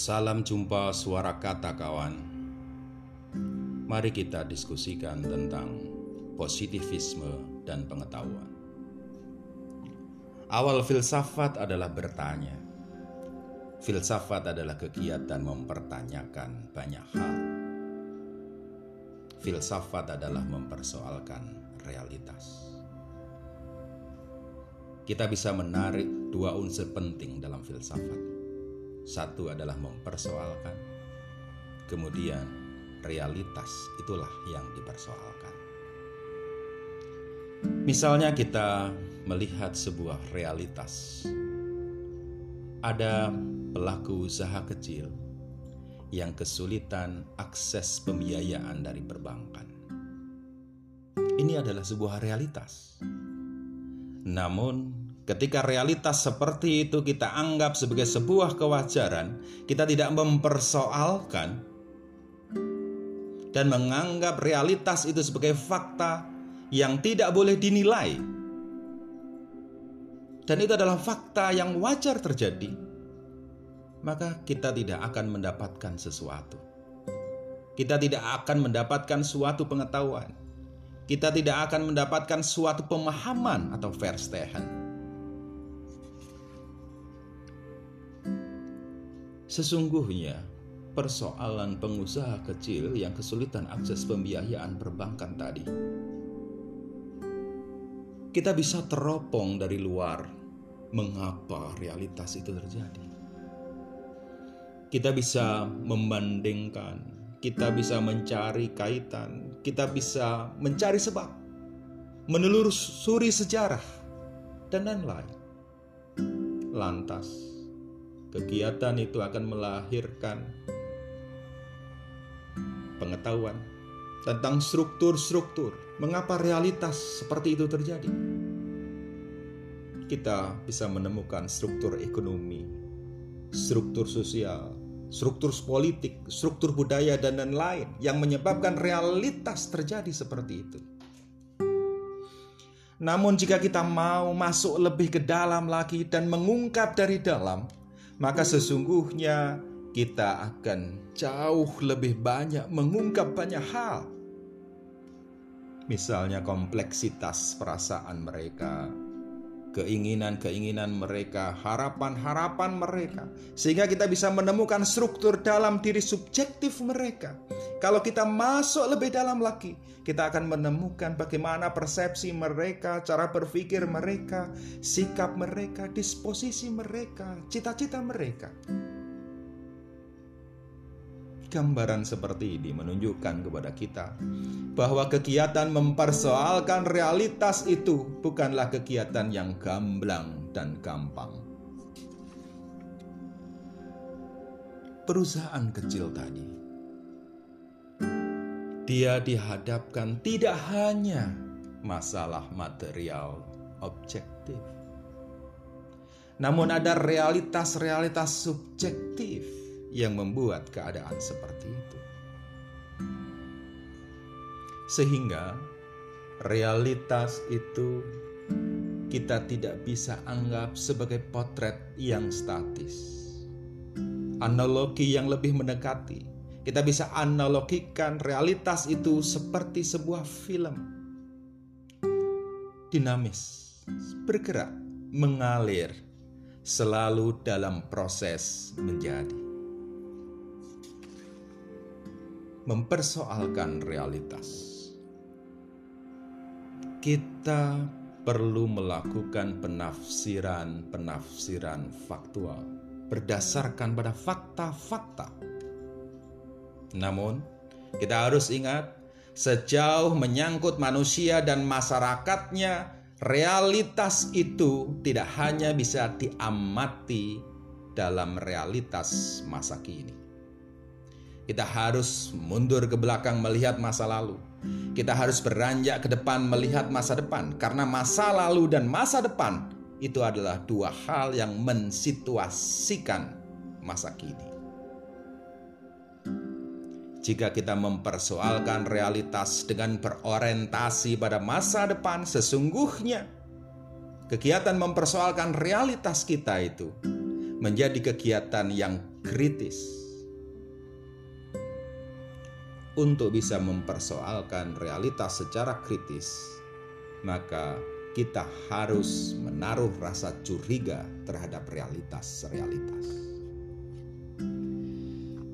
Salam jumpa suara kata kawan. Mari kita diskusikan tentang positivisme dan pengetahuan. Awal filsafat adalah bertanya. Filsafat adalah kegiatan mempertanyakan banyak hal. Filsafat adalah mempersoalkan realitas. Kita bisa menarik dua unsur penting dalam filsafat satu adalah mempersoalkan, kemudian realitas itulah yang dipersoalkan. Misalnya, kita melihat sebuah realitas, ada pelaku usaha kecil yang kesulitan akses pembiayaan dari perbankan. Ini adalah sebuah realitas. Namun, Ketika realitas seperti itu kita anggap sebagai sebuah kewajaran, kita tidak mempersoalkan dan menganggap realitas itu sebagai fakta yang tidak boleh dinilai. Dan itu adalah fakta yang wajar terjadi. Maka kita tidak akan mendapatkan sesuatu. Kita tidak akan mendapatkan suatu pengetahuan. Kita tidak akan mendapatkan suatu pemahaman atau verstehen Sesungguhnya, persoalan pengusaha kecil yang kesulitan akses pembiayaan perbankan tadi, kita bisa teropong dari luar mengapa realitas itu terjadi. Kita bisa membandingkan, kita bisa mencari kaitan, kita bisa mencari sebab, menelusuri sejarah, dan lain-lain. Lantas, Kegiatan itu akan melahirkan pengetahuan tentang struktur-struktur mengapa realitas seperti itu terjadi. Kita bisa menemukan struktur ekonomi, struktur sosial, struktur politik, struktur budaya, dan lain-lain yang menyebabkan realitas terjadi seperti itu. Namun, jika kita mau masuk lebih ke dalam lagi dan mengungkap dari dalam, maka sesungguhnya kita akan jauh lebih banyak mengungkap banyak hal. Misalnya kompleksitas perasaan mereka, keinginan-keinginan mereka, harapan-harapan mereka, sehingga kita bisa menemukan struktur dalam diri subjektif mereka. Kalau kita masuk lebih dalam lagi, kita akan menemukan bagaimana persepsi mereka, cara berpikir mereka, sikap mereka, disposisi mereka, cita-cita mereka. Gambaran seperti ini menunjukkan kepada kita bahwa kegiatan mempersoalkan realitas itu bukanlah kegiatan yang gamblang dan gampang. Perusahaan kecil tadi, dia dihadapkan tidak hanya masalah material objektif, namun ada realitas-realitas subjektif yang membuat keadaan seperti itu. Sehingga realitas itu kita tidak bisa anggap sebagai potret yang statis. Analogi yang lebih mendekati, kita bisa analogikan realitas itu seperti sebuah film. Dinamis, bergerak, mengalir, selalu dalam proses menjadi. Mempersoalkan realitas. Kita perlu melakukan penafsiran-penafsiran faktual berdasarkan pada fakta-fakta. Namun, kita harus ingat, sejauh menyangkut manusia dan masyarakatnya, realitas itu tidak hanya bisa diamati dalam realitas masa kini. Kita harus mundur ke belakang melihat masa lalu. Kita harus beranjak ke depan melihat masa depan, karena masa lalu dan masa depan itu adalah dua hal yang mensituasikan masa kini. Jika kita mempersoalkan realitas dengan berorientasi pada masa depan, sesungguhnya kegiatan mempersoalkan realitas kita itu menjadi kegiatan yang kritis untuk bisa mempersoalkan realitas secara kritis, maka kita harus menaruh rasa curiga terhadap realitas-realitas.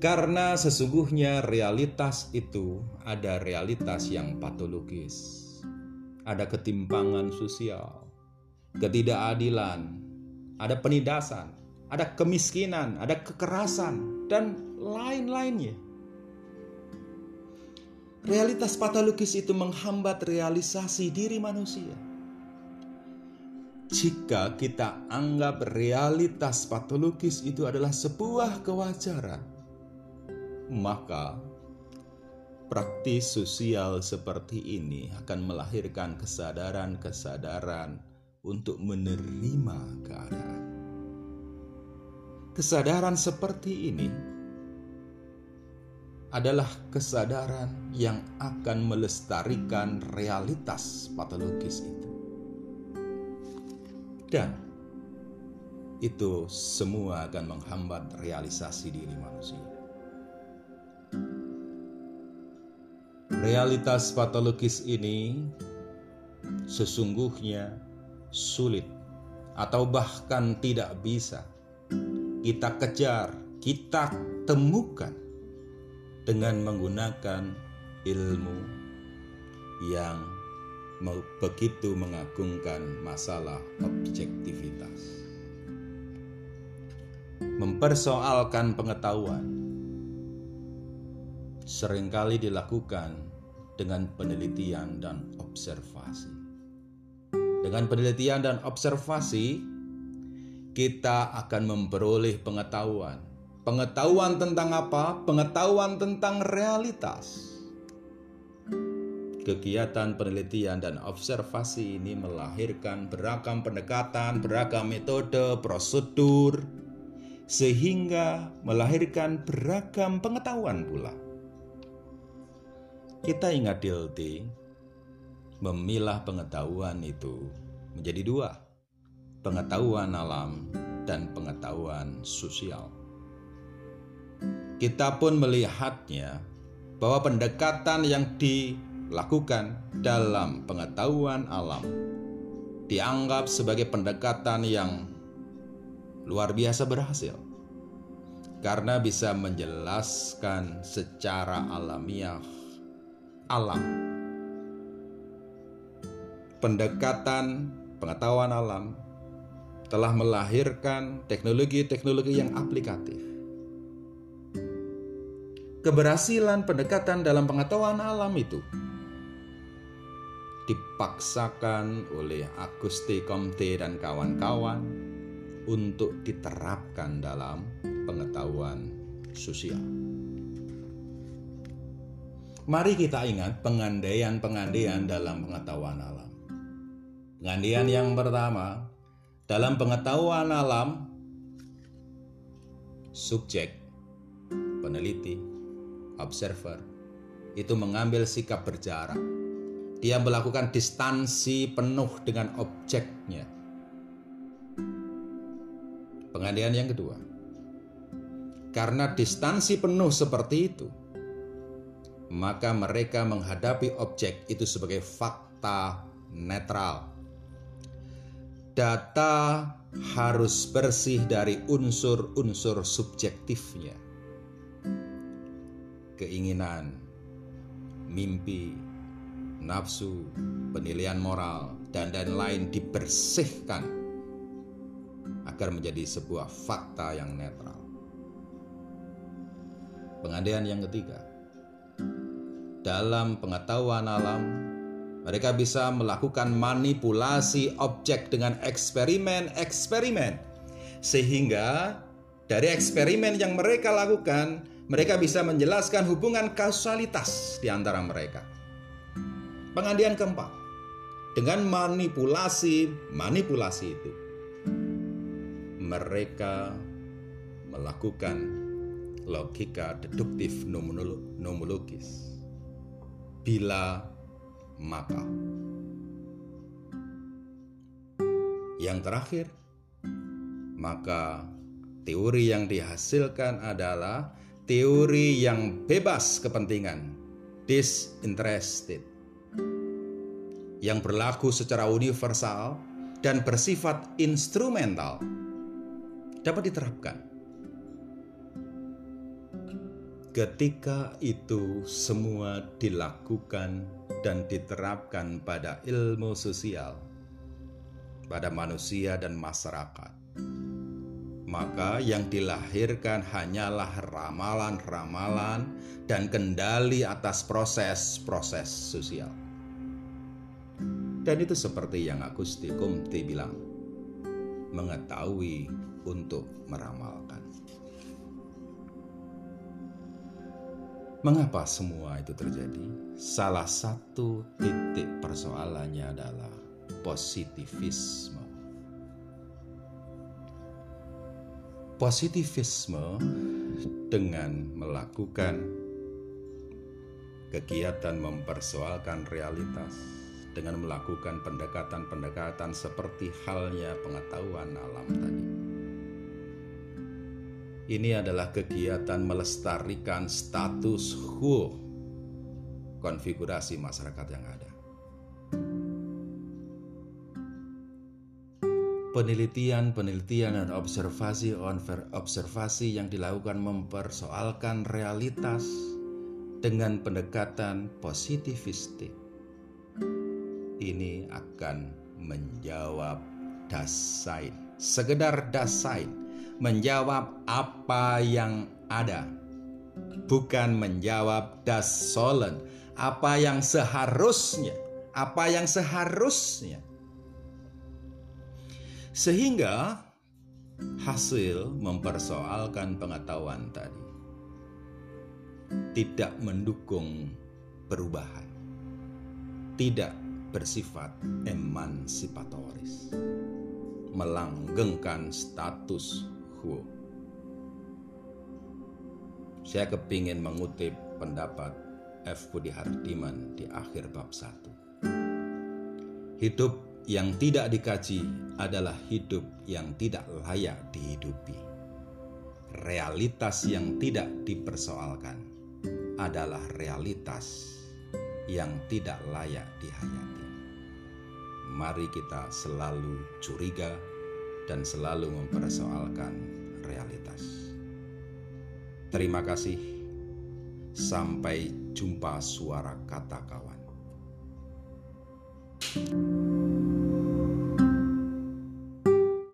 Karena sesungguhnya realitas itu ada realitas yang patologis. Ada ketimpangan sosial, ketidakadilan, ada penindasan, ada kemiskinan, ada kekerasan, dan lain-lainnya. Realitas patologis itu menghambat realisasi diri manusia. Jika kita anggap realitas patologis itu adalah sebuah kewajaran, maka praktis sosial seperti ini akan melahirkan kesadaran-kesadaran untuk menerima keadaan. Kesadaran seperti ini adalah kesadaran yang akan melestarikan realitas patologis itu. Dan itu semua akan menghambat realisasi diri manusia. Realitas patologis ini sesungguhnya sulit atau bahkan tidak bisa kita kejar, kita temukan dengan menggunakan ilmu yang begitu mengagungkan masalah objektivitas. Mempersoalkan pengetahuan sering kali dilakukan dengan penelitian dan observasi. Dengan penelitian dan observasi, kita akan memperoleh pengetahuan Pengetahuan tentang apa? Pengetahuan tentang realitas. Kegiatan penelitian dan observasi ini melahirkan beragam pendekatan, beragam metode, prosedur, sehingga melahirkan beragam pengetahuan pula. Kita ingat DLT, memilah pengetahuan itu menjadi dua, pengetahuan alam dan pengetahuan sosial. Kita pun melihatnya bahwa pendekatan yang dilakukan dalam pengetahuan alam dianggap sebagai pendekatan yang luar biasa berhasil karena bisa menjelaskan secara alamiah alam. Pendekatan pengetahuan alam telah melahirkan teknologi-teknologi yang aplikatif keberhasilan pendekatan dalam pengetahuan alam itu dipaksakan oleh Auguste Comte dan kawan-kawan untuk diterapkan dalam pengetahuan sosial. Mari kita ingat pengandaian-pengandaian dalam pengetahuan alam. Pengandaian yang pertama, dalam pengetahuan alam, subjek, peneliti, observer, itu mengambil sikap berjarak. Dia melakukan distansi penuh dengan objeknya. Pengandaian yang kedua, karena distansi penuh seperti itu, maka mereka menghadapi objek itu sebagai fakta netral. Data harus bersih dari unsur-unsur subjektifnya keinginan, mimpi, nafsu, penilaian moral, dan lain-lain dibersihkan agar menjadi sebuah fakta yang netral. Pengandaian yang ketiga, dalam pengetahuan alam, mereka bisa melakukan manipulasi objek dengan eksperimen-eksperimen, sehingga dari eksperimen yang mereka lakukan, mereka bisa menjelaskan hubungan kausalitas di antara mereka. Pengandian keempat, dengan manipulasi-manipulasi itu, mereka melakukan logika deduktif nomologis. Bila maka. Yang terakhir, maka Teori yang dihasilkan adalah teori yang bebas kepentingan, disinterested, yang berlaku secara universal dan bersifat instrumental, dapat diterapkan. Ketika itu semua dilakukan dan diterapkan pada ilmu sosial, pada manusia dan masyarakat, maka yang dilahirkan hanyalah ramalan-ramalan dan kendali atas proses-proses sosial. Dan itu seperti yang Agusti Comte bilang, mengetahui untuk meramalkan. Mengapa semua itu terjadi? Salah satu titik persoalannya adalah positivisme. Positivisme dengan melakukan kegiatan mempersoalkan realitas dengan melakukan pendekatan-pendekatan seperti halnya pengetahuan alam tadi. Ini adalah kegiatan melestarikan status quo konfigurasi masyarakat yang ada. Penelitian-penelitian dan observasi-observasi yang dilakukan mempersoalkan realitas dengan pendekatan positivistik. Ini akan menjawab dasain, sekedar dasain, menjawab apa yang ada, bukan menjawab das sollen, apa yang seharusnya, apa yang seharusnya sehingga hasil mempersoalkan pengetahuan tadi tidak mendukung perubahan, tidak bersifat emansipatoris, melanggengkan status quo. Saya kepingin mengutip pendapat F. Budi Hardiman di akhir bab 1. Hidup yang tidak dikaji adalah hidup yang tidak layak dihidupi. Realitas yang tidak dipersoalkan adalah realitas yang tidak layak dihayati. Mari kita selalu curiga dan selalu mempersoalkan realitas. Terima kasih. Sampai jumpa suara kata kawan. thank you